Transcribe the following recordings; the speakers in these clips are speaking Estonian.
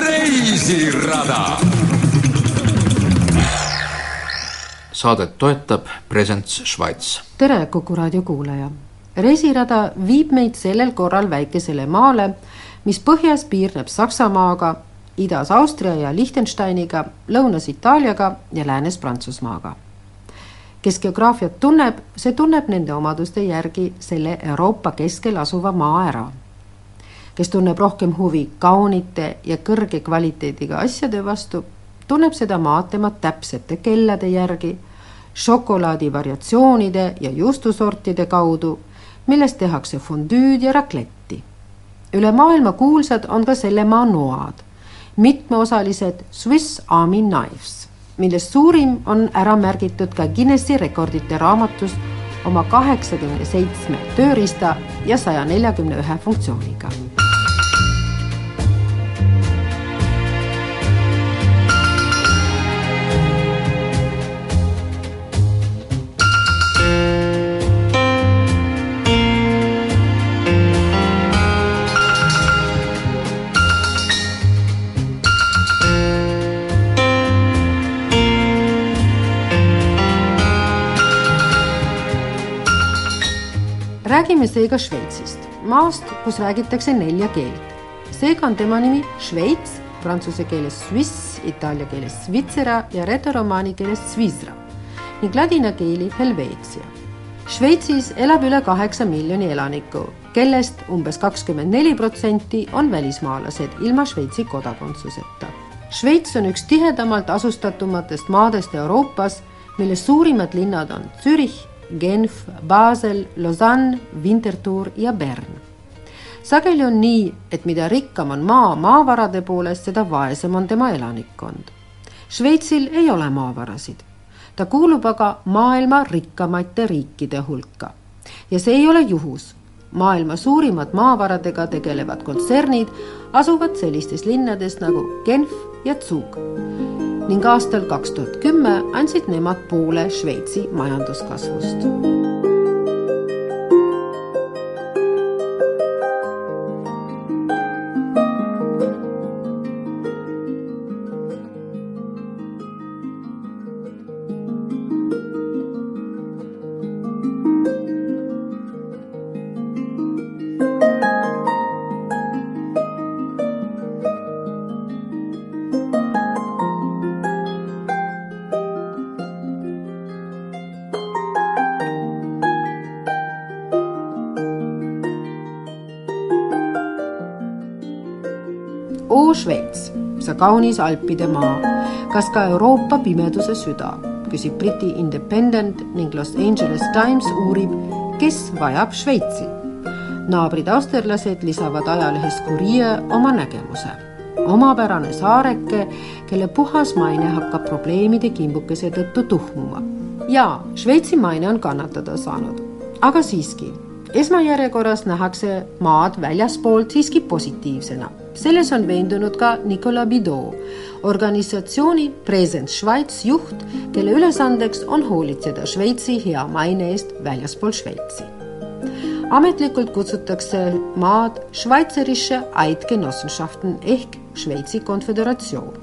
reisirada. saadet toetab Presents Šveits. tere, Kuku raadio kuulaja. reisirada viib meid sellel korral väikesele maale, mis põhjas piirneb Saksamaaga, idas Austria ja Liechtensteiniga, lõunas Itaaliaga ja läänes Prantsusmaaga. Kes geograafiat tunneb, see tunneb nende omaduste järgi selle Euroopa keskel asuva maa ära kes tunneb rohkem huvi kaunite ja kõrge kvaliteediga asjade vastu, tunneb seda maad tema täpsete kellade järgi, šokolaadi variatsioonide ja juustusortide kaudu, millest tehakse fondüüd ja rakletti. üle maailma kuulsad on ka selle maa noad, mitmeosalised Swiss Army Knives, millest suurim on ära märgitud ka Guinessi rekordite raamatus oma kaheksakümne seitsme tööriista ja saja neljakümne ühe funktsiooniga räägime seega Šveitsist, maast, kus räägitakse nelja keelt. seega on tema nimi Šveits, prantsuse keeles Swiss, itaalia keeles Svitzera ja retoromaani keeles Svisra ning ladina keeli Helveetsia. Šveitsis elab üle kaheksa miljoni elaniku, kellest umbes kakskümmend neli protsenti on välismaalased ilma Šveitsi kodakondsuseta. Šveits on üks tihedamalt asustatumatest maadest Euroopas, milles suurimad linnad on Zürich, Genf, Basel, Lausanne, Winterthur ja Bern. sageli on nii, et mida rikkam on maa maavarade poolest, seda vaesem on tema elanikkond. Šveitsil ei ole maavarasid. ta kuulub aga maailma rikkamate riikide hulka. ja see ei ole juhus. maailma suurimad maavaradega tegelevad kontsernid asuvad sellistes linnades nagu Genf ja Zug ning aastal kaks tuhat kümme andsid nemad poole Šveitsi majanduskasvust kaunis Alpide maa, kas ka Euroopa pimeduse süda, küsib Briti Independent ning Los Angeles Times uurib, kes vajab Šveitsi. naabrid austerlased lisavad ajalehes Courier oma nägemuse. omapärane saareke, kelle puhas maine hakkab probleemide kimbukese tõttu tuhmuma. jaa, Šveitsi maine on kannatada saanud, aga siiski esmajärjekorras nähakse maad väljaspoolt siiski positiivsena. Selles on veendunud ka Nicolas Bidot, organisatsiooni Present Schweiz juht, kelle ülesandeks on hoolitseda Šveitsi hea maine eest väljaspool Šveitsi. ametlikult kutsutakse maad Schweizerische Eidgenossenschaften ehk Šveitsi konföderatsioon.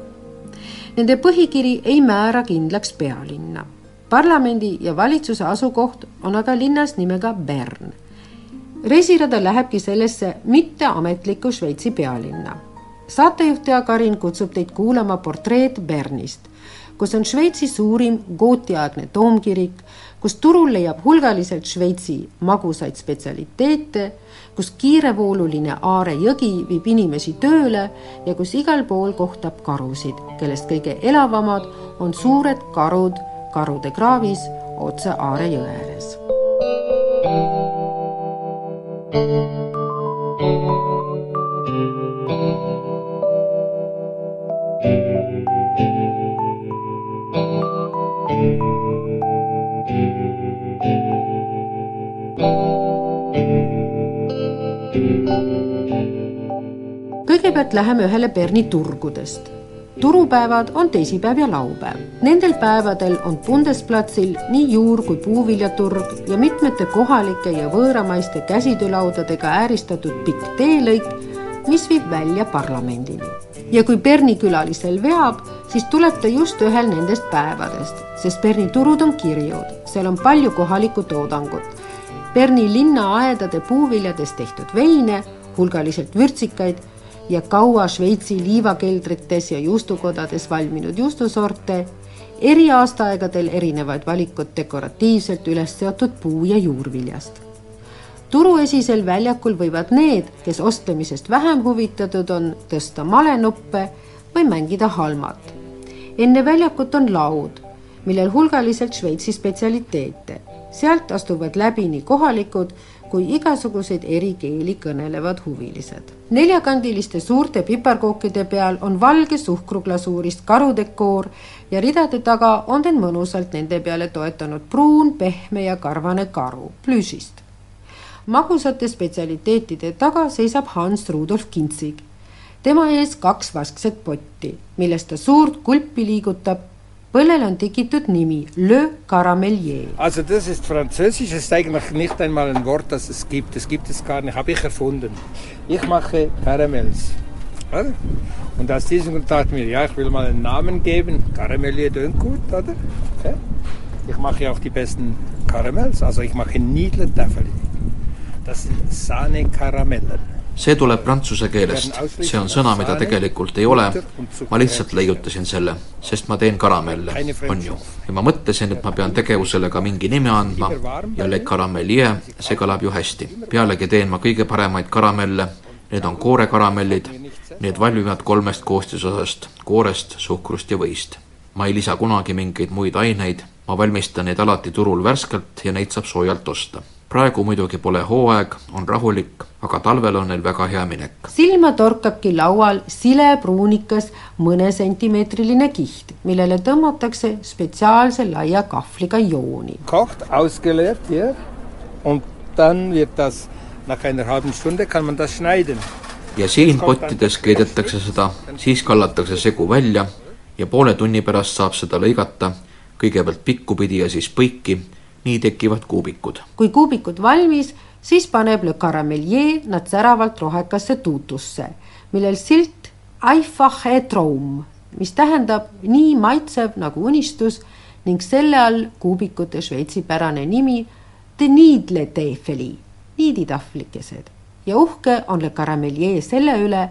Nende põhikiri ei määra kindlaks pealinna parlamendi ja valitsuse asukoht on aga linnas nimega Bern reisirada lähebki sellesse mitteametlikku Šveitsi pealinna. saatejuht Jaak Karin kutsub teid kuulama portreed Bernist, kus on Šveitsi suurim gootiaegne toomkirik, kus turul leiab hulgaliselt Šveitsi magusaid spetsialiteete, kus kiirevooluline Aare jõgi viib inimesi tööle ja kus igal pool kohtab karusid, kellest kõige elavamad on suured karud karude kraavis otse Aare jõe ääres kõigepealt läheme ühele Berni turgudest. Turupäevad on teisipäev ja laupäev. Nendel päevadel on Bundesplatsil nii juur- kui puuviljaturg ja mitmete kohalike ja võõramaiste käsitöölaudadega ääristatud pikk teelõik, mis viib välja parlamendini. ja kui Berni külalisel veab, siis tuleb ta just ühel nendest päevadest, sest Berni turud on kirjud, seal on palju kohalikku toodangut. Berni linnaaedade puuviljadest tehtud veine, hulgaliselt vürtsikaid ja kaua Šveitsi liivakeldrites ja juustukodades valminud juustusorte, eri aastaaegadel erinevaid valikud dekoratiivselt üles seotud puu- ja juurviljast. turuesisel väljakul võivad need, kes ostlemisest vähem huvitatud on, tõsta malenuppe või mängida halmat. enne väljakut on laud, millel hulgaliselt Šveitsi spetsialiteete. sealt astuvad läbi nii kohalikud kui igasuguseid eri keeli kõnelevad huvilised. neljakandiliste suurte piparkookide peal on valge suhkruglasuurist karudekoor ja ridade taga on end mõnusalt nende peale toetanud pruun, pehme ja karvane karu plüšist. magusate spetsialiteetide taga seisab Hans Rudolf Kinzig. tema ees kaks vaskset potti, millest ta suurt kulpi liigutab Põllele on tikitud nimi Le Caramelier. Also das ist französisch, es ist eigentlich nicht einmal ein Wort, das es gibt. Das gibt es gar nicht, habe ich erfunden. Ich mache Karamells. Oder? Und aus diesem Grund dachte ich mir, ja, ich will mal einen Namen geben. Caramelier tönt gut, oder? Ich mache auch die besten Karamells, also ich mache Niedlertäfeli. Das sind Sahne-Karamellen see tuleb prantsuse keelest, see on sõna, mida tegelikult ei ole. ma lihtsalt leiutasin selle, sest ma teen karamelle, on ju. ja ma mõtlesin, et ma pean tegevusele ka mingi nime andma ja Le Caramellier, see kõlab ju hästi. pealegi teen ma kõige paremaid karamelle, need on koorekaramellid, need valmivad kolmest koostisosast, koorest, suhkrust ja võist. ma ei lisa kunagi mingeid muid aineid, ma valmistan neid alati turul värskelt ja neid saab soojalt osta praegu muidugi pole hooaeg, on rahulik, aga talvel on neil väga hea minek. silma torkabki laual silepruunikas mõnesentimeetriline kiht, millele tõmmatakse spetsiaalse laia kahvliga jooni. Kocht, ausgeleert hier und dann wird das nach einer halben Stunde kann man das schneiden. ja siin pottides keedetakse seda, siis kallatakse segu välja ja poole tunni pärast saab seda lõigata kõigepealt pikkupidi ja siis põiki nii tekivad kuubikud. kui kuubikud valmis, siis paneb Le Caramellier nad säravalt rohekasse tuutusse, millel silt Einfache Traum, mis tähendab nii maitsev nagu unistus ning selle all kuubikute šveitsipärane nimi De Niedle Tefeli, niiditahvlikesed. ja uhke on Le Caramellier selle üle,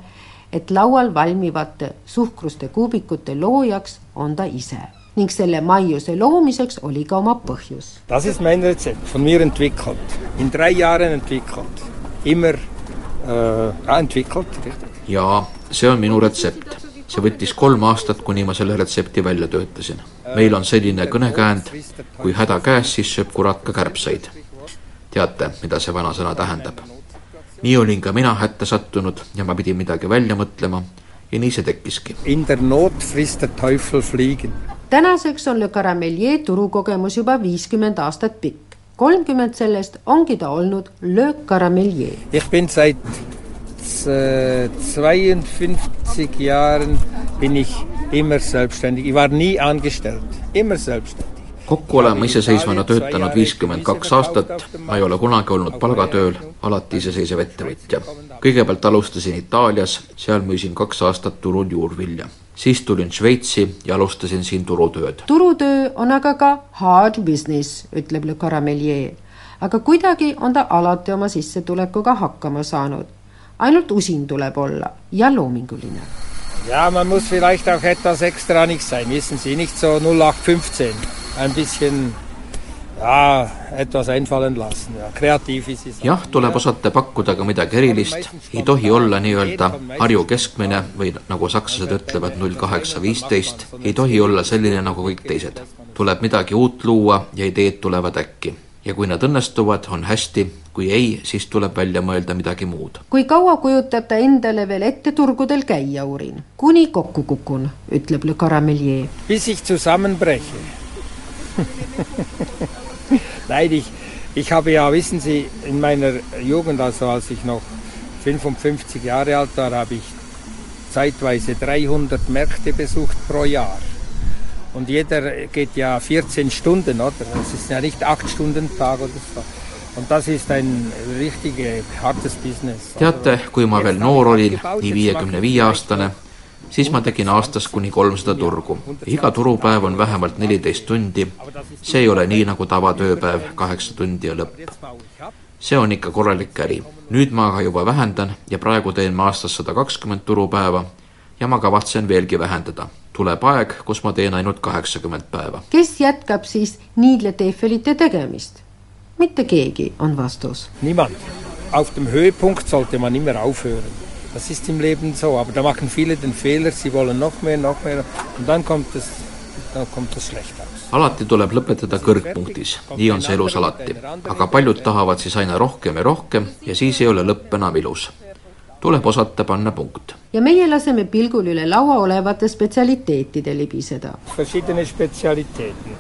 et laual valmivate suhkruste kuubikute loojaks on ta ise ning selle maiuse loomiseks oli ka oma põhjus. Das ist mein Rezept, von mir entwickelt, in drei Jahren entwickelt, immer äh, entwickelt, richtig. ja see on minu retsept. see võttis kolm aastat, kuni ma selle retsepti välja töötasin. meil on selline kõnekäänd, kui häda käes, siis sööb kurat ka kärbseid. teate, mida see vanasõna tähendab? nii olin ka mina hätta sattunud ja ma pidin midagi välja mõtlema ja nii see tekkiski. In der Not frisst der Teufel fliegen tänaseks on Le Caramellier turukogemus juba viiskümmend aastat pikk. kolmkümmend sellest ongi ta olnud Le Caramellier. Ich bin seit zweiundfünfzig Jahren bin ich immer selbstständig, ich war nie angestellt, immer selbstständig kokku olen ma iseseisvana töötanud viiskümmend kaks aastat, ma ei ole kunagi olnud palgatööl, alati iseseisev ettevõtja. kõigepealt alustasin Itaalias, seal müüsin kaks aastat turul juurvilja siis tulin Šveitsi ja alustasin siin turutööd. turutöö on aga ka hard business, ütleb Le Caramellier. aga kuidagi on ta alati oma sissetulekuga hakkama saanud. ainult usin tuleb olla ja loominguline. Ja, man muss vielleicht auch etwas extra sein, wissen Sie, nicht so 0815, ein bisschen jah, tuleb osata pakkuda ka midagi erilist, ei tohi olla nii-öelda Harju keskmine või nagu sakslased ütlevad, null kaheksa viisteist, ei tohi olla selline nagu kõik teised. tuleb midagi uut luua ja ideed tulevad äkki. ja kui nad õnnestuvad, on hästi, kui ei, siis tuleb välja mõelda midagi muud. kui kaua kujutab ta endale veel ette turgudel käia, uurin? kuni kokku kukun, ütleb Le Caramellier. bis ich zusammenbreche Nein, ich, ich habe ja, wissen Sie, in meiner Jugend, also als ich noch 55 Jahre alt war, habe ich zeitweise 300 Märkte besucht pro Jahr. Und jeder geht ja 14 Stunden, oder? Das ist ja nicht 8 Stunden Tag oder so. Und das ist ein richtig hartes business. teate, kui ma veel noor olin, nii viiekümne viie aastane, siis ma tegin aastas kuni kolmsada turgu. iga turupäev on vähemalt neliteist tundi. see ei ole nii nagu tavatööpäev, kaheksa tundi ja lõpp. see on ikka korralik äri. nüüd ma aga juba vähendan ja praegu teen ma aastas sada kakskümmend turupäeva ja ma kavatsen veelgi vähendada. tuleb aeg, kus ma teen ainult kaheksakümmend päeva. kes jätkab siis niidleteefelite tegemist? mitte keegi, on vastus. Niemand. Auf dem Höhepunkt sollte man immer aufhören. Das ist im Leben so, aber da machen viele den Fehler, sie wollen noch mehr, noch mehr und dann kommt es, dann kommt es schlecht aus. alati tuleb lõpetada kõrgpunktis, nii on see elus alati. aga paljud tahavad siis aina rohkem ja rohkem ja siis ei ole lõpp enam ilus. tuleb osata panna punkt. ja meie laseme pilgul üle laua olevate spetsialiteetide libiseda. Verschiedene Spezialitäten.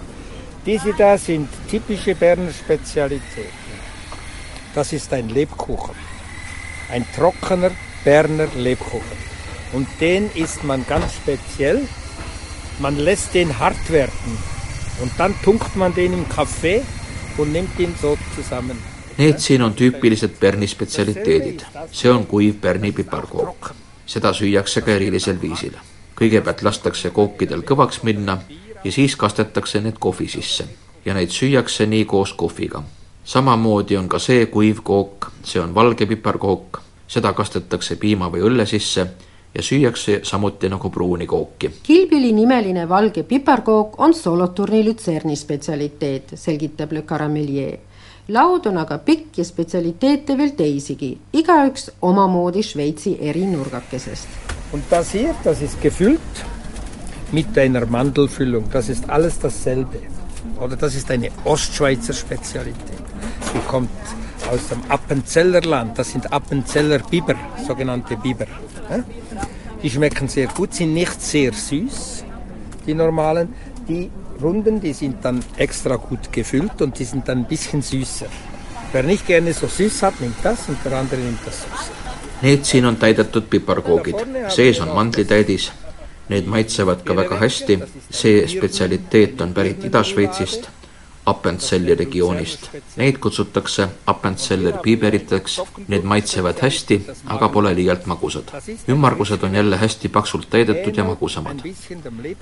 Diese da sind typische Berner Spezialitäten. Das ist ein Lebkuchen. Ein trockener Berner Lebkuchen. Und den isst man ganz speziell. Man lässt den hart werden und dann tunkt man den im Kaffee und nimmt ihn so zusammen. Need siin on tüüpilised Berni spetsialiteedid. see on kuiv Berni piparkook. seda süüakse ka erilisel viisil. kõigepealt lastakse kookidel kõvaks minna ja siis kastetakse need kohvi sisse ja neid süüakse nii koos kohviga. samamoodi on ka see kuiv kook, see on valge piparkook seda kastetakse piima või õlle sisse ja süüakse samuti nagu pruuni kooki. kilbili nimeline valge piparkook on Soloturni lütserni spetsialiteet, selgitab Le Caramelier. laud on aga pikk ja spetsialiteete veel teisigi, igaüks omamoodi Šveitsi eri nurgakesest. Und das hier, das ist gefüllt mit einer Mandelfüllung, das ist alles dasselbe. Oder das ist eine Ostschweizer Spezialität. Die kommt aus dem Appenzellerland. Das sind Appenzeller Biber, sogenannte Biber. Die schmecken sehr gut, sind nicht sehr süß, die normalen. Die runden, die sind dann extra gut gefüllt und die sind dann ein bisschen süßer. Wer nicht gerne so süß hat, nimmt das und der andere nimmt das süße. Need siin on täidetud piparkoogid, sees on mandlitäidis. Need maitsevad ka väga hästi, see spetsialiteet on pärit Ida-Šveitsist Appenzelli regioonist. Neid kutsutakse Appenzeller piiberiteks, need maitsevad hästi, aga pole liialt magusad. ümmargused on jälle hästi paksult täidetud ja magusamad.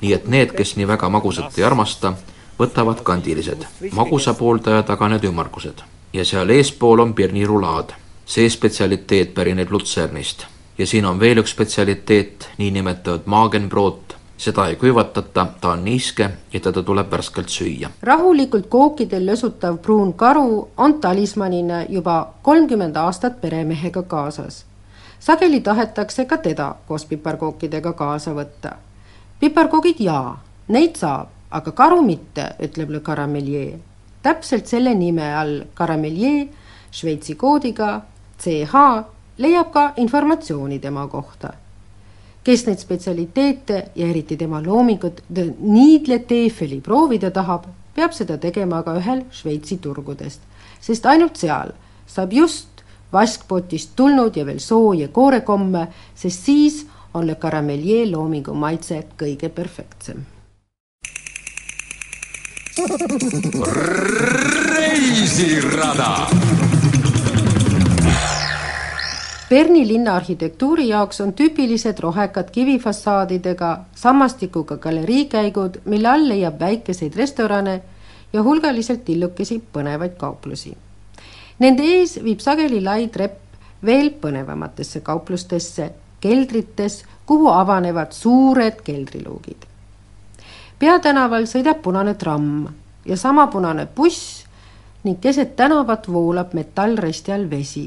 nii et need, kes nii väga magusat ei armasta, võtavad kandilised. magusa pooldajad aga need ümmargused. ja seal eespool on pirnirulaad. see spetsialiteet pärineb Lutsernist. ja siin on veel üks spetsialiteet, niinimetatud Magenbrot seda ei kuivatata, ta on niiske ja teda tuleb värskelt süüa. rahulikult kookidel lösutav pruun karu on talismanina juba kolmkümmend aastat peremehega kaasas. sageli tahetakse ka teda koos piparkookidega kaasa võtta. piparkoogid jaa, neid saab, aga karu mitte, ütleb Le Caramelier. täpselt selle nime all Caramelier Šveitsi koodiga CH leiab ka informatsiooni tema kohta kes neid spetsialiteete ja eriti tema loomingut The Needle Teefeli proovida tahab, peab seda tegema ka ühel Šveitsi turgudest, sest ainult seal saab just vaskpotist tulnud ja veel sooja koorekomme, sest siis on Le Caramelier loomingu maitse kõige perfektsem. reisirada Berni linna arhitektuuri jaoks on tüüpilised rohekad kivifassaadidega sammastikuga galeriikäigud, mille all leiab väikeseid restorane ja hulgaliselt tillukesi põnevaid kauplusi. Nende ees viib sageli lai trepp veel põnevamatesse kauplustesse, keldrites, kuhu avanevad suured keldriluugid. peatänaval sõidab punane tramm ja sama punane buss ning keset tänavat voolab metallresti all vesi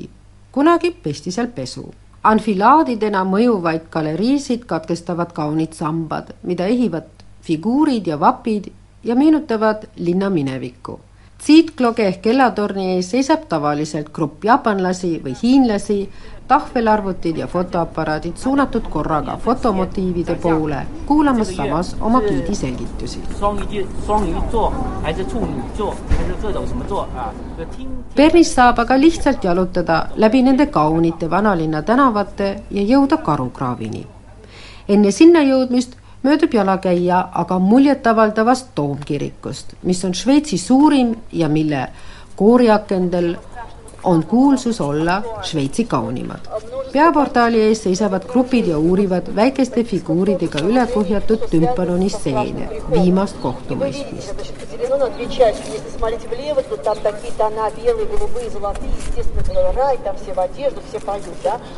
kunagi pesti seal pesu. anfilaadidena mõjuvaid galeriisid katkestavad kaunid sambad, mida ehivad figuurid ja vapid ja meenutavad linna minevikku tsiitkloge ehk kellatorni ees seisab tavaliselt grupp jaapanlasi või hiinlasi, tahvelarvutid ja fotoaparaadid suunatud korraga fotomotiivide poole, kuulamas samas oma giidi selgitusi. Bernis saab aga lihtsalt jalutada läbi nende kaunite vanalinna tänavate ja jõuda Karukraavini. enne sinna jõudmist möödub jalakäija aga muljetavaldavast toomkirikust, mis on Šveitsi suurim ja mille kooriakendel on kuulsus olla Šveitsi kaunimad. Peaportaali ees seisavad grupid ja uurivad väikeste figuuridega ülekuhjatud tümpanoni stseene, viimast kohtumõistmist.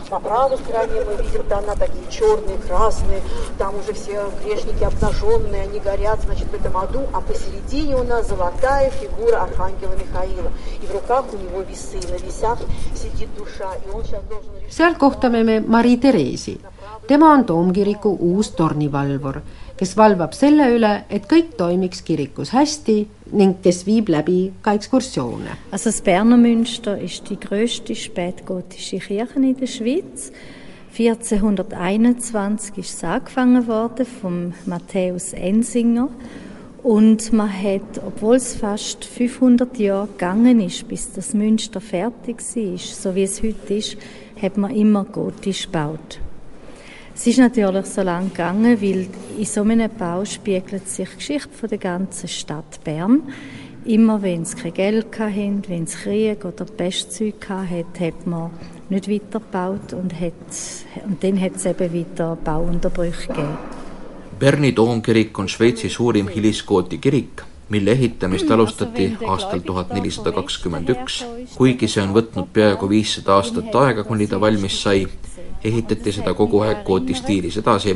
По правой стороне мы видим тона такие черные, красные, там уже все грешники обнаженные, они горят, значит, в этом аду, а посередине у нас золотая фигура Архангела Михаила, и в руках у него весы, seal kohtame me Marii-Thereesi. tema on toomkiriku uus tornivalvur, kes valvab selle üle, et kõik toimiks kirikus hästi ning kes viib läbi ka ekskursioone. Also das Berner Münster ist die größte spätgotische Kirche in der Schweiz. 1421 ist es angefangen Matthäus Ensinger und man hat, obwohl es fast 500 Jahre gegangen ist, bis das Münster fertig war, so wie es heute ist, hat man immer gotisch gebaut. Es ist natürlich so lange gegangen, weil in so einem Bau spiegelt sich die Geschichte von der ganzen Stadt Bern. Immer wenn es kein Geld hatten, wenn es Krieg oder Pestzeug hatte, hat man nicht weitergebaut und, hat, und dann hat es eben wieder Bauunterbrüche gegeben. Berni toomkirik on Šveitsi suurim hiliskooti kirik, mille ehitamist alustati aastal tuhat nelisada kakskümmend üks. kuigi see on võtnud peaaegu viissada aastat aega, kuni ta valmis sai, ehitati seda kogu aeg kooti stiilis edasi,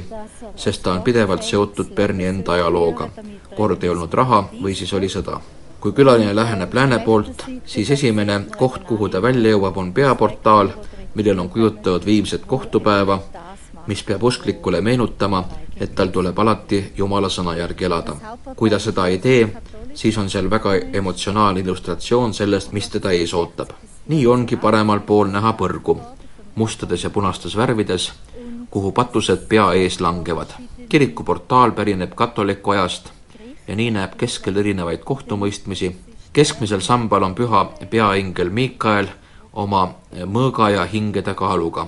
sest ta on pidevalt seotud Berni enda ajalooga. kord ei olnud raha või siis oli sõda. kui külaline läheneb lääne poolt, siis esimene koht, kuhu ta välja jõuab, on peaportaal, millel on kujutatud viimset kohtupäeva mis peab usklikule meenutama, et tal tuleb alati Jumala sõna järgi elada. kui ta seda ei tee, siis on seal väga emotsionaalne illustratsioon sellest, mis teda ees ootab. nii ongi paremal pool näha põrgu, mustades ja punastes värvides, kuhu patused pea ees langevad. kiriku portaal pärineb katoliku ajast ja nii näeb keskel erinevaid kohtumõistmisi. keskmisel sambal on püha peaingel Miikael oma mõõga ja hingede kaaluga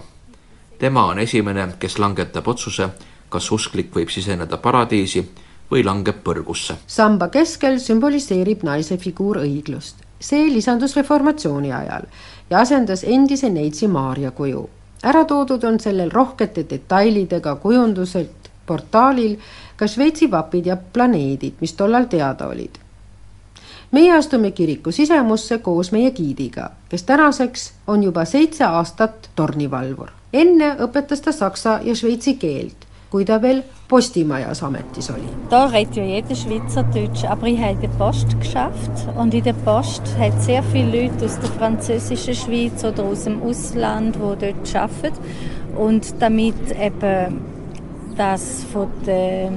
tema on esimene, kes langetab otsuse, kas usklik võib siseneda paradiisi või langeb põrgusse. samba keskel sümboliseerib naise figuur õiglust. see lisandus reformatsiooni ajal ja asendas endise neitsi Maarja kuju. ära toodud on sellel rohkete detailidega kujunduselt portaalil ka Šveitsi vapid ja planeedid, mis tollal teada olid meie astume kiriku sisemusse koos meie giidiga, kes tänaseks on juba seitse aastat tornivalvur enne õpetas ta saksa ja šveitsi keelt, kui ta veel Postimajas ametis oli. Da redet ja jeder Schweizerdeutsch, aber ich habe der Post geschafft und in der Post hat sehr viele Leute aus der französischen Schweiz oder aus dem Ausland, die dort arbeiten und damit eben das von der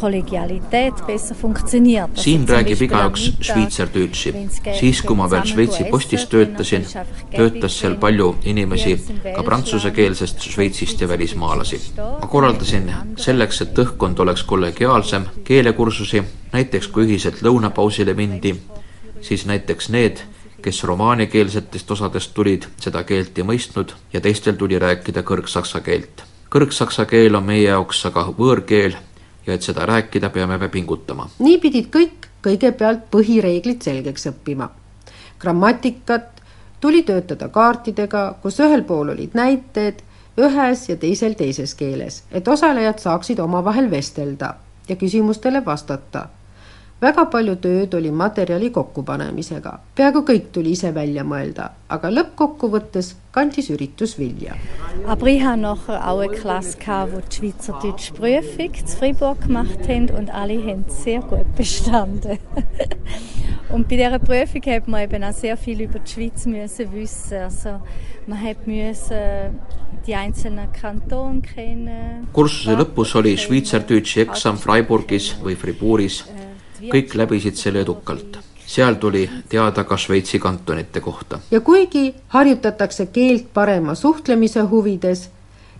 kollegialiteet besser funktioniert. siin räägib igaüks šveitserdeutši. siis, kui ma veel Šveitsi postis töötasin, töötas seal palju inimesi ka prantsusekeelsest Šveitsist ja välismaalasi. ma korraldasin selleks, et õhkkond oleks kollegiaalsem, keelekursusi, näiteks kui ühiselt lõunapausile mindi, siis näiteks need, kes romaanikeelsetest osadest tulid, seda keelt ei mõistnud ja teistel tuli rääkida kõrgsaksa keelt. kõrgsaksa keel on meie jaoks aga võõrkeel ja et seda rääkida, peame me pingutama. nii pidid kõik kõigepealt põhireeglid selgeks õppima. grammatikat tuli töötada kaartidega, kus ühel pool olid näited ühes ja teisel teises keeles, et osalejad saaksid omavahel vestelda ja küsimustele vastata väga palju tööd oli materjali kokkupanemisega, peaaegu kõik tuli ise välja mõelda, aga lõppkokkuvõttes kandis üritus vilja. Aber ich habe nachher auch eine Klasse gehabt, wo die Schweizerdeutsche Prüfung in Freiburg gemacht haben und alle haben sehr gut bestanden. und bei dieser Prüfung hat man eben auch sehr viel über die Schweiz müssen wissen. Also man hat müssen die einzelnen Kantone kennen. kursuse lõpus oli Schweizerdeutsche eksam Freiburgis või Fribourgis kõik läbisid selle edukalt. seal tuli teada ka Šveitsi kantonite kohta. ja kuigi harjutatakse keelt parema suhtlemise huvides,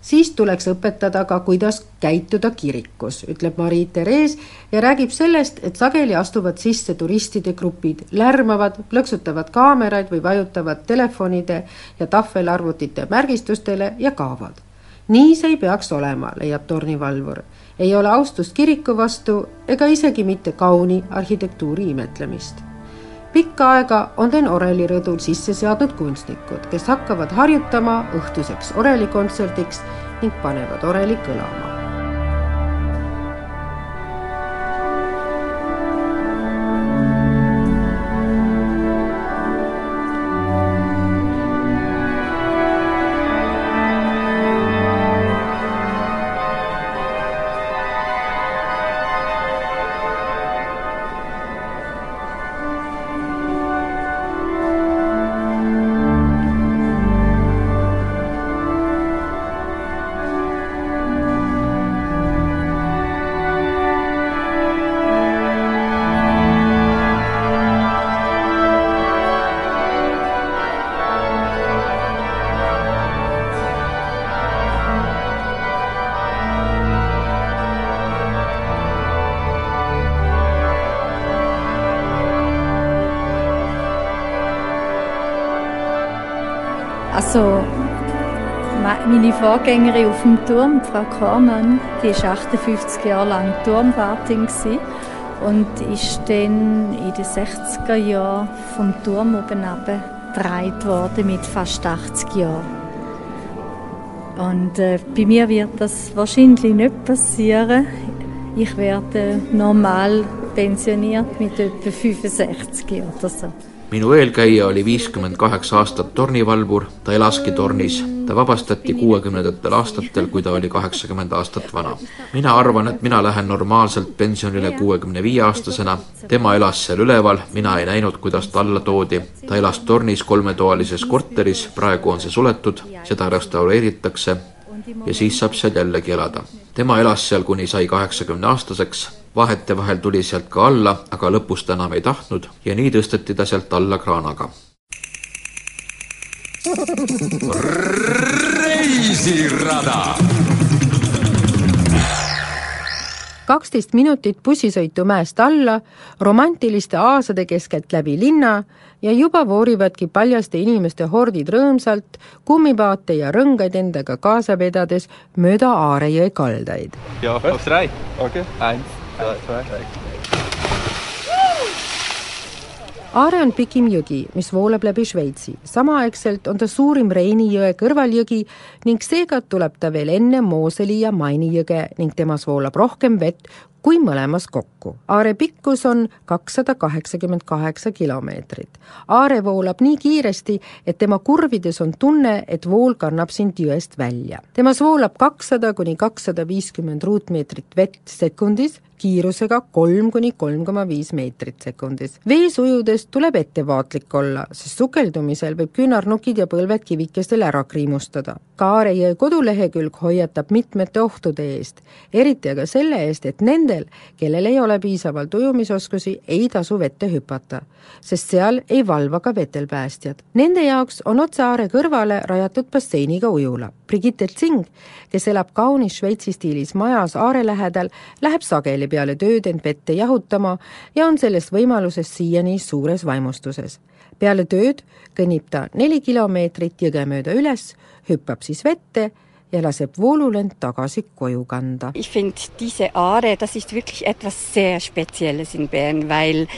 siis tuleks õpetada ka, kuidas käituda kirikus, ütleb Marii-Therese ja räägib sellest, et sageli astuvad sisse turistide grupid, lärmavad, plõksutavad kaameraid või vajutavad telefonide ja tahvelarvutite märgistustele ja kaovad nii see ei peaks olema, leiab tornivalvur. Ei ole austust kiriku vastu ega isegi mitte kauni arhitektuuri imetlemist pikka aega on Den Oreli rõdul sisse seadnud kunstnikud, kes hakkavad harjutama õhtuseks orelikontserdiks ning panevad oreli kõlama. Also, meine Vorgängerin auf dem Turm, Frau Kormann, die war 58 Jahre lang Turmwartin und ist dann in den 60er Jahren vom Turm oben gedreht worden mit fast 80 Jahren. Und äh, bei mir wird das wahrscheinlich nicht passieren. Ich werde normal pensioniert mit etwa 65 oder so. Minu eelkäija oli viiskümmend kaheksa aastat tornivalvur, ta elaski tornis. ta vabastati kuuekümnendatel aastatel, kui ta oli kaheksakümmend aastat vana. mina arvan, et mina lähen normaalselt pensionile kuuekümne viie aastasena. tema elas seal üleval, mina ei näinud, kuidas ta alla toodi. ta elas tornis kolmetoalises korteris, praegu on see suletud, seda restaureeritakse ja siis saab seal jällegi elada. tema elas seal kuni sai kaheksakümne aastaseks vahetevahel tuli sealt ka alla, aga lõpus ta enam ei tahtnud ja nii tõsteti ta sealt alla kraanaga. reisirada kaksteist minutit bussisõitu mäest alla, romantiliste aasade keskelt läbi linna ja juba voorivadki paljaste inimeste hordid rõõmsalt kummipaate ja rõngaid endaga kaasa vedades mööda Aarejõe kaldaid. ja, auf drei. okei okay., eins Aare on pikim jõgi, mis voolab läbi Šveitsi. samaaegselt on ta suurim Reini jõe kõrvaljõgi ning seega tuleb ta veel enne Mooseli ja Maini jõge ning temas voolab rohkem vett kui mõlemas kokku. Aare pikkus on kakssada kaheksakümmend kaheksa kilomeetrit. Aare voolab nii kiiresti, et tema kurvides on tunne, et vool kannab sind jõest välja. temas voolab kakssada kuni kakssada viiskümmend ruutmeetrit vett sekundis kiirusega kolm kuni kolm koma viis meetrit sekundis. vees ujudes tuleb ettevaatlik olla, sest sukeldumisel võib küünarnukid ja põlved kivikestel ära kriimustada. Kaare jõe kodulehekülg hoiatab mitmete ohtude eest, eriti aga selle eest, et nendel, kellel ei ole piisavalt ujumisoskusi, ei tasu vette hüpata, sest seal ei valva ka vetelpäästjad. Nende jaoks on otse aare kõrvale rajatud basseiniga ujula. Brigitte Zing, kes elab kaunis Šveitsi stiilis majas aare lähedal, läheb sageli peale tööd end vette jahutama ja on sellest võimalusest siiani suures vaimustuses. peale tööd kõnnib ta neli kilomeetrit jõge mööda üles, hüppab siis vette ja laseb voolulend tagasi koju kanda. Ich finde diese Aare, das ist wirklich etwas sehr Spezielles in Bern, weil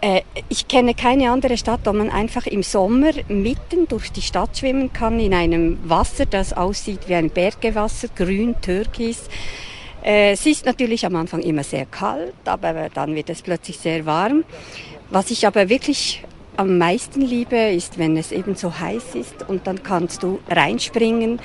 äh, ich kenne keine andere Stadt, wo man einfach im Sommer mitten durch die Stadt schwimmen kann in einem Wasser, das aussieht wie ein Berggewasser, grün, türkis. Äh, es ist natürlich am Anfang immer sehr kalt, aber dann wird es plötzlich sehr warm. Was ich aber wirklich am meisten liebe, ist, wenn es eben so heiß ist und dann kannst du reinspringen,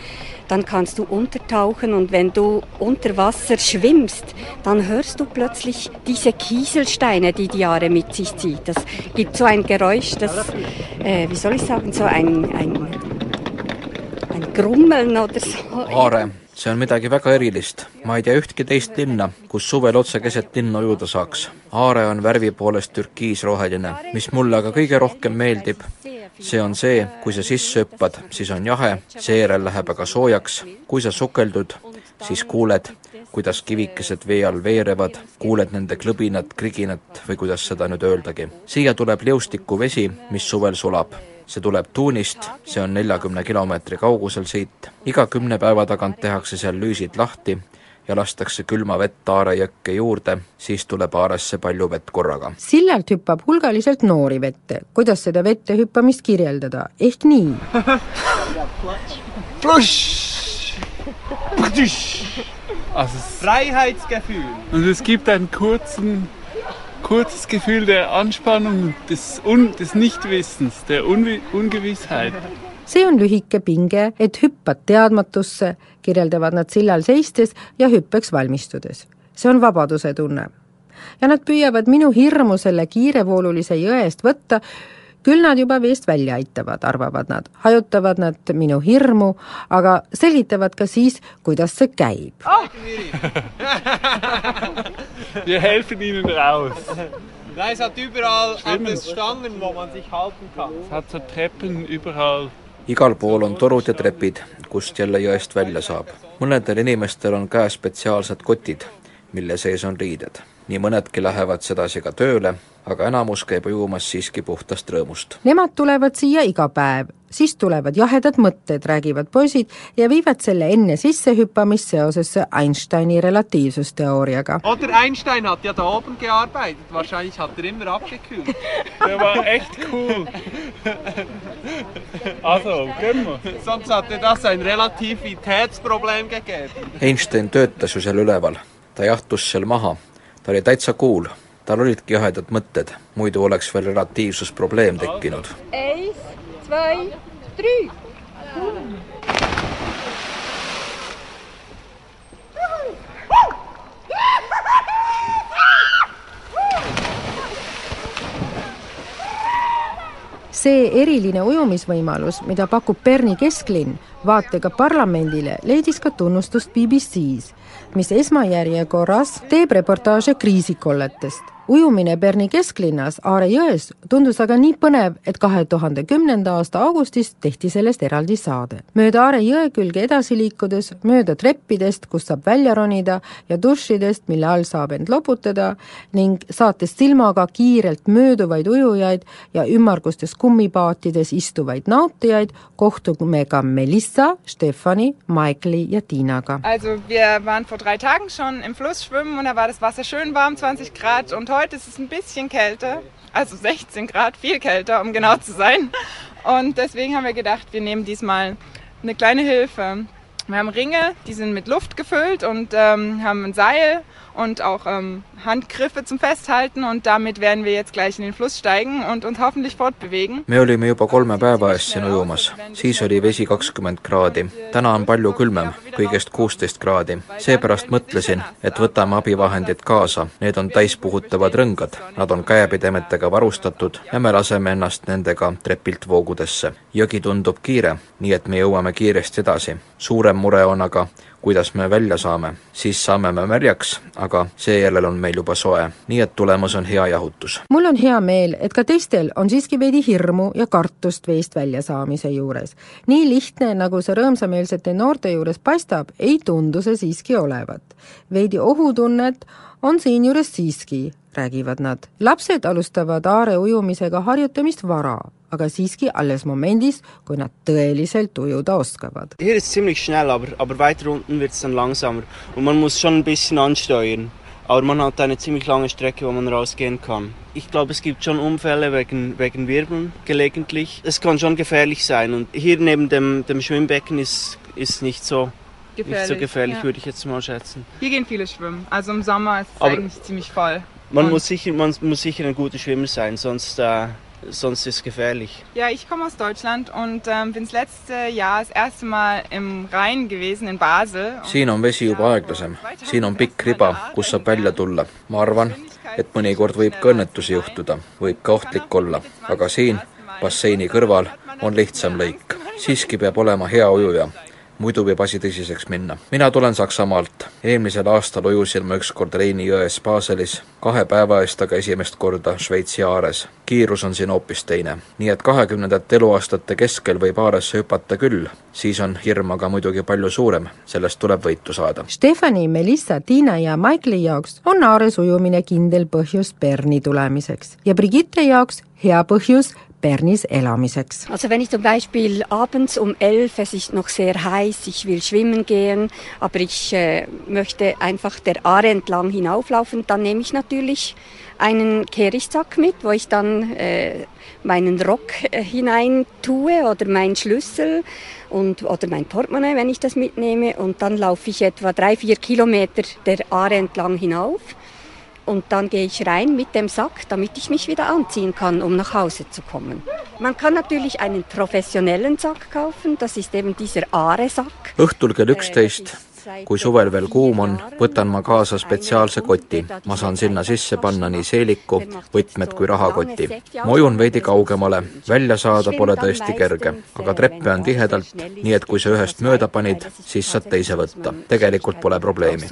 dann kannst du untertauchen und wenn du unter Wasser schwimmst, dann hörst du plötzlich diese Kieselsteine, die die Jahre mit sich zieht. Das gibt so ein Geräusch, das, äh, wie soll ich sagen, so ein, ein, ein Grummeln oder so. Aare see on midagi väga erilist. ma ei tea ühtki teist linna, kus suvel otse keset linna ujuda saaks. Aare on värvi poolest türkiisroheline. mis mulle aga kõige rohkem meeldib, see on see, kui sa sisse hüppad, siis on jahe, seejärel läheb aga soojaks. kui sa sukeldud, siis kuuled, kuidas kivikesed vee all veerevad, kuuled nende klõbinat, kriginat või kuidas seda nüüd öeldagi. siia tuleb liustikuvesi, mis suvel sulab see tuleb Tuunist, see on neljakümne kilomeetri kaugusel siit, iga kümne päeva tagant tehakse seal lüüsid lahti ja lastakse külma vett Aare jõkke juurde, siis tuleb Aaresse palju vett korraga. sillalt hüppab hulgaliselt noori vette. kuidas seda vette hüppamist kirjeldada, ehk nii. Also Freiheitsgefühl. Und es gibt einen kurzen, kurzes Gefühl der Anspannung, des, Un, des Nichtwissens, der Un, Ungewissheit. see on lühike pinge, et hüppad teadmatusse, kirjeldavad nad sillal seistes ja hüppeks valmistudes. see on vabaduse tunne. ja nad püüavad minu hirmu selle kiirevoolulise jõe eest võtta, küll nad juba veest välja aitavad, arvavad nad, hajutavad nad minu hirmu, aga selgitavad ka siis, kuidas see käib oh. Wir helfen Ihnen raus. Nein, es hat überall alles Stangen, wo man sich halten kann. Es hat so Treppen überall. igal pool on torud ja trepid, kust jälle jõest välja saab. mõnedel inimestel on käes spetsiaalsed kotid, mille sees on riided. Nii mõnedki lähevad sedasi ka tööle, aga enamus käib ujumas siiski puhtast rõõmust. Nemad tulevad siia iga päev, siis tulevad jahedad mõtted, räägivad poisid ja viivad selle enne sissehüppamist seosesse Einsteini relatiivsusteooriaga. Oder Einstein hat ja da oben gearbeitet, wahrscheinlich hat er immer abgekühlt. Der war echt cool. Also, wir. Sonst hatte das ein Relativitätsproblem gegeben. Einstein töötas ju seal üleval, ta jahtus seal maha, ta oli täitsa cool. Tal olidki jahedad mõtted, muidu oleks veel relatiivsusprobleem tekkinud. See eriline ujumisvõimalus, mida pakub Berni kesklinn vaatega parlamendile, leidis ka tunnustust BBC-s, mis esmajärjekorras teeb reportaaže kriisikolletest ujumine Berni kesklinnas Aare jões tundus aga nii põnev, et kahe tuhande kümnenda aasta augustis tehti sellest eraldi saade. mööda Aare jõe külge edasi liikudes, mööda treppidest, kust saab välja ronida ja dušidest, mille all saab end loputada ning saates silmaga kiirelt mööduvaid ujujaid ja ümmargustes kummipaatides istuvaid nautijaid, kohtume ka Melissa, Stefani, Maikli ja Tiinaga. Also wir waren vor drei Tagen schon im Fluss schwimmen und da war das Wasser schön warm, 20 Grad und heute ist es ein bisschen kälter, also 16 Grad, viel kälter, um genau zu sein. Und deswegen haben wir gedacht, wir nehmen diesmal eine kleine Hilfe. Wir haben Ringe, die sind mit Luft gefüllt und ähm, haben ein Seil und auch ähm, Handgriffe zum Festhalten und damit werden wir jetzt gleich in den Fluss steigen und uns hoffentlich fortbewegen. me olime juba kolme päeva eest siin ujumas, siis oli vesi kakskümmend kraadi. täna on palju külmem, kõigest kuusteist kraadi. seepärast mõtlesin, et võtame abivahendid kaasa, need on täispuhutavad rõngad, nad on käepidemetega varustatud ja me laseme ennast nendega trepilt voogudesse. jõgi tundub kiire, nii et me jõuame kiiresti edasi. suurem mure on aga, kuidas me välja saame, siis saame me märjaks, aga seejärel on meil juba soe, nii et tulemus on hea jahutus. mul on hea meel, et ka teistel on siiski veidi hirmu ja kartust veest väljasaamise juures. nii lihtne, nagu see rõõmsameelsete noorte juures paistab, ei tundu see siiski olevat. veidi ohutunnet on siinjuures siiski, räägivad nad. lapsed alustavad aare ujumisega harjutamist vara aga siiski alles momendis, kui nad tõeliselt ujuda oskavad. Hier ist ziemlich schnell, aber, aber weiter unten wird es dann langsamer und man muss schon ein bisschen ansteuern. Aber man hat eine ziemlich lange Strecke, wo man rausgehen kann. Ich glaube, es gibt schon Unfälle wegen, wegen Wirbeln gelegentlich. Es kann schon gefährlich sein. Und hier neben dem, dem Schwimmbecken ist, ist nicht so gefährlich, nicht so gefährlich ja. würde ich jetzt mal schätzen. Hier gehen viele schwimmen. Also im Sommer ist es Aber eigentlich ziemlich voll. Man muss, sicher, man muss sicher ein guter Schwimmer sein, sonst äh, sonst ist es gefährlich. Ja, ich komme aus Deutschland und ähm, bin das letzte Jahr das erste Mal im Rhein gewesen in Basel. siin on vesi juba aeglasem, siin on pikk riba, kus saab välja tulla. ma arvan, et mõnikord võib ka õnnetusi juhtuda, võib ka ohtlik olla, aga siin basseini kõrval on lihtsam lõik. siiski peab olema hea ujuja muidu võib asi tõsiseks minna. mina tulen Saksamaalt. eelmisel aastal ujusin ma ükskord Reini jões Baselis, kahe päeva eest aga esimest korda Šveitsi aares. kiirus on siin hoopis teine. nii et kahekümnendate eluaastate keskel võib aaresse hüpata küll, siis on hirm aga muidugi palju suurem, sellest tuleb võitu saada. Stefani, Melissa, Tiina ja Maikli jaoks on aares ujumine kindel põhjus Berni tulemiseks ja Brigitte jaoks hea põhjus Bernis elamiseks. Also wenn ich zum Beispiel abends um elf, es ist noch sehr heiß, ich will schwimmen gehen, aber ich äh, möchte einfach der Aare entlang hinauflaufen, dann nehme ich natürlich einen Kehrichtsack mit, wo ich dann äh, meinen Rock äh, hinein tue oder meinen Schlüssel und, oder mein Portemonnaie, wenn ich das mitnehme. Und dann laufe ich etwa drei, vier Kilometer der Aare entlang hinauf. Und dann gehe ich rein mit dem Sack, damit ich mich wieder anziehen kann, um nach Hause zu kommen. Man kann natürlich einen professionellen Sack kaufen, das ist eben dieser Aare-Sack. õhtul kell üksteist kui suvel veel kuum on, võtan ma kaasa spetsiaalse koti. ma saan sinna sisse panna nii seeliku, võtmed kui rahakoti. ma ujun veidi kaugemale, välja saada pole tõesti kerge, aga treppe on tihedalt, nii et kui sa ühest mööda panid, siis saad teise võtta. tegelikult pole probleemi.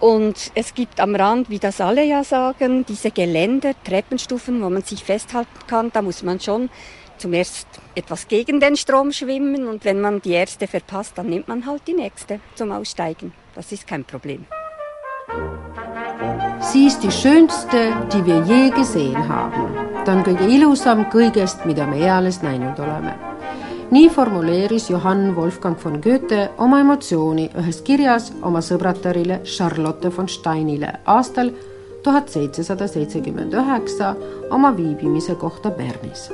Und es gibt am Rand, wie das alle ja sagen, diese Geländer, Treppenstufen, wo man sich festhalten kann. Da muss man schon zum erst etwas gegen den Strom schwimmen und wenn man die erste verpasst, dann nimmt man halt die nächste zum Aussteigen. Das ist kein Problem. Sie ist die schönste, die wir je gesehen haben. ta on kõige ilusam kõigest, mida me eales näinud oleme. Nii formuleeris Johann Wolfgang von Goethe oma emotsiooni ühes kirjas oma sõbratarile Charlotte von Steinile aastal tuhat seitsesada seitsekümmend üheksa oma viibimise kohta Bernis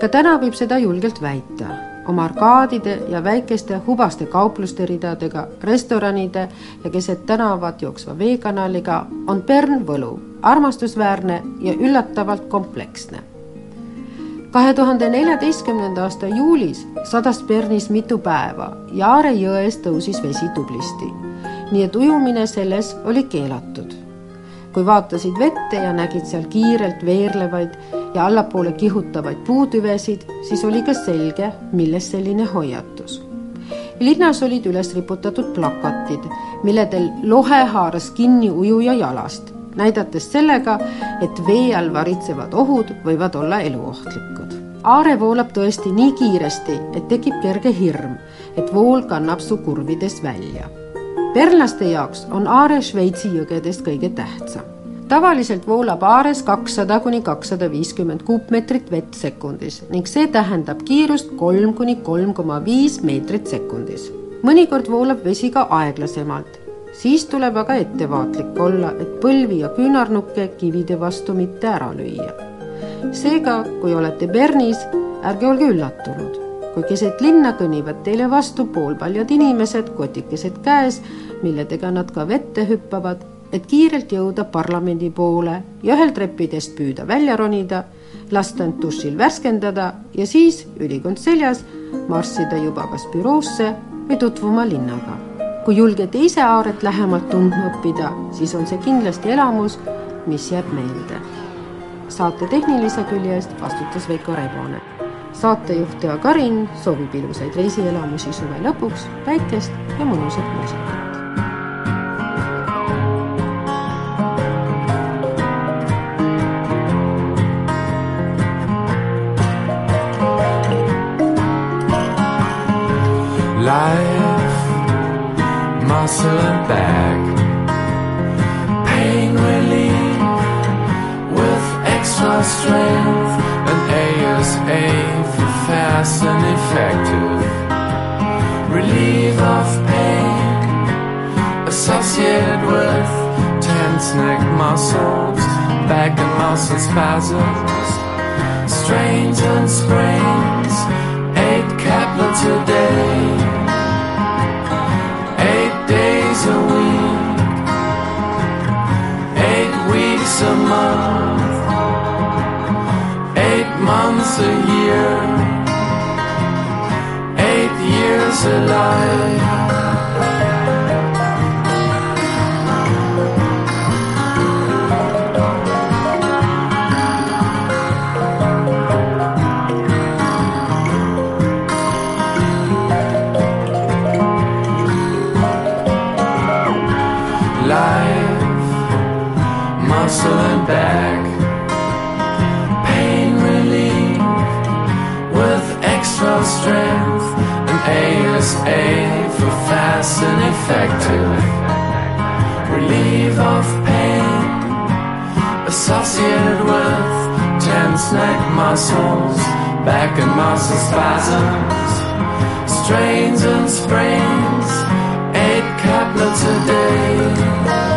ka täna võib seda julgelt väita. oma arkaadide ja väikeste hubaste kaupluste ridadega, restoranide ja keset tänavat jooksva veekanaliga on Bern võlu, armastusväärne ja üllatavalt kompleksne. Kahe tuhande neljateistkümnenda aasta juulis sadas Bernis mitu päeva ja Aare jões tõusis vesi tublisti. nii et ujumine selles oli keelatud. kui vaatasid vette ja nägid seal kiirelt veerlevaid ja allapoole kihutavaid puutüvesid, siis oli ka selge, millest selline hoiatus. linnas olid üles riputatud plakatid, milledel lohe haaras kinni ujuja jalast, näidates sellega, et vee all varitsevad ohud võivad olla eluohtlikud. Aare voolab tõesti nii kiiresti, et tekib kerge hirm, et vool kannab su kurvides välja. perlaste jaoks on Aare Šveitsi jõgedest kõige tähtsam tavaliselt voolab aares kakssada kuni kakssada viiskümmend kuupmeetrit vett sekundis ning see tähendab kiirust kolm kuni kolm koma viis meetrit sekundis. mõnikord voolab vesi ka aeglasemalt, siis tuleb aga ettevaatlik olla, et põlvi ja küünarnukke kivide vastu mitte ära lüüa. seega, kui olete Bernis, ärge olge üllatunud, kui keset linna kõnnivad teile vastu poolpaljad inimesed, kotikesed käes, milledega nad ka vette hüppavad et kiirelt jõuda parlamendi poole ja ühel treppidest püüda välja ronida, lasta end dušil värskendada ja siis, ülikond seljas, marssida juba kas büroosse või tutvuma linnaga. Kui julgete ise Aaret lähemalt tundma õppida, siis on see kindlasti elamus, mis jääb meelde. saate tehnilise külje eest vastutas Veiko Rebane. saatejuht Tea Karin soovib ilusaid reisielamusi suve lõpuks, päikest ja mõnusat muusikat. Strength, and ASA for fast and effective relief of pain associated with tense neck muscles, back and muscle spasms, strains and sprains. Eight caplets a day eight days a week, eight weeks a month, alive. ASA for fast and effective relief of pain associated with tense neck muscles, back and muscle spasms, strains and sprains, eight caplets a day.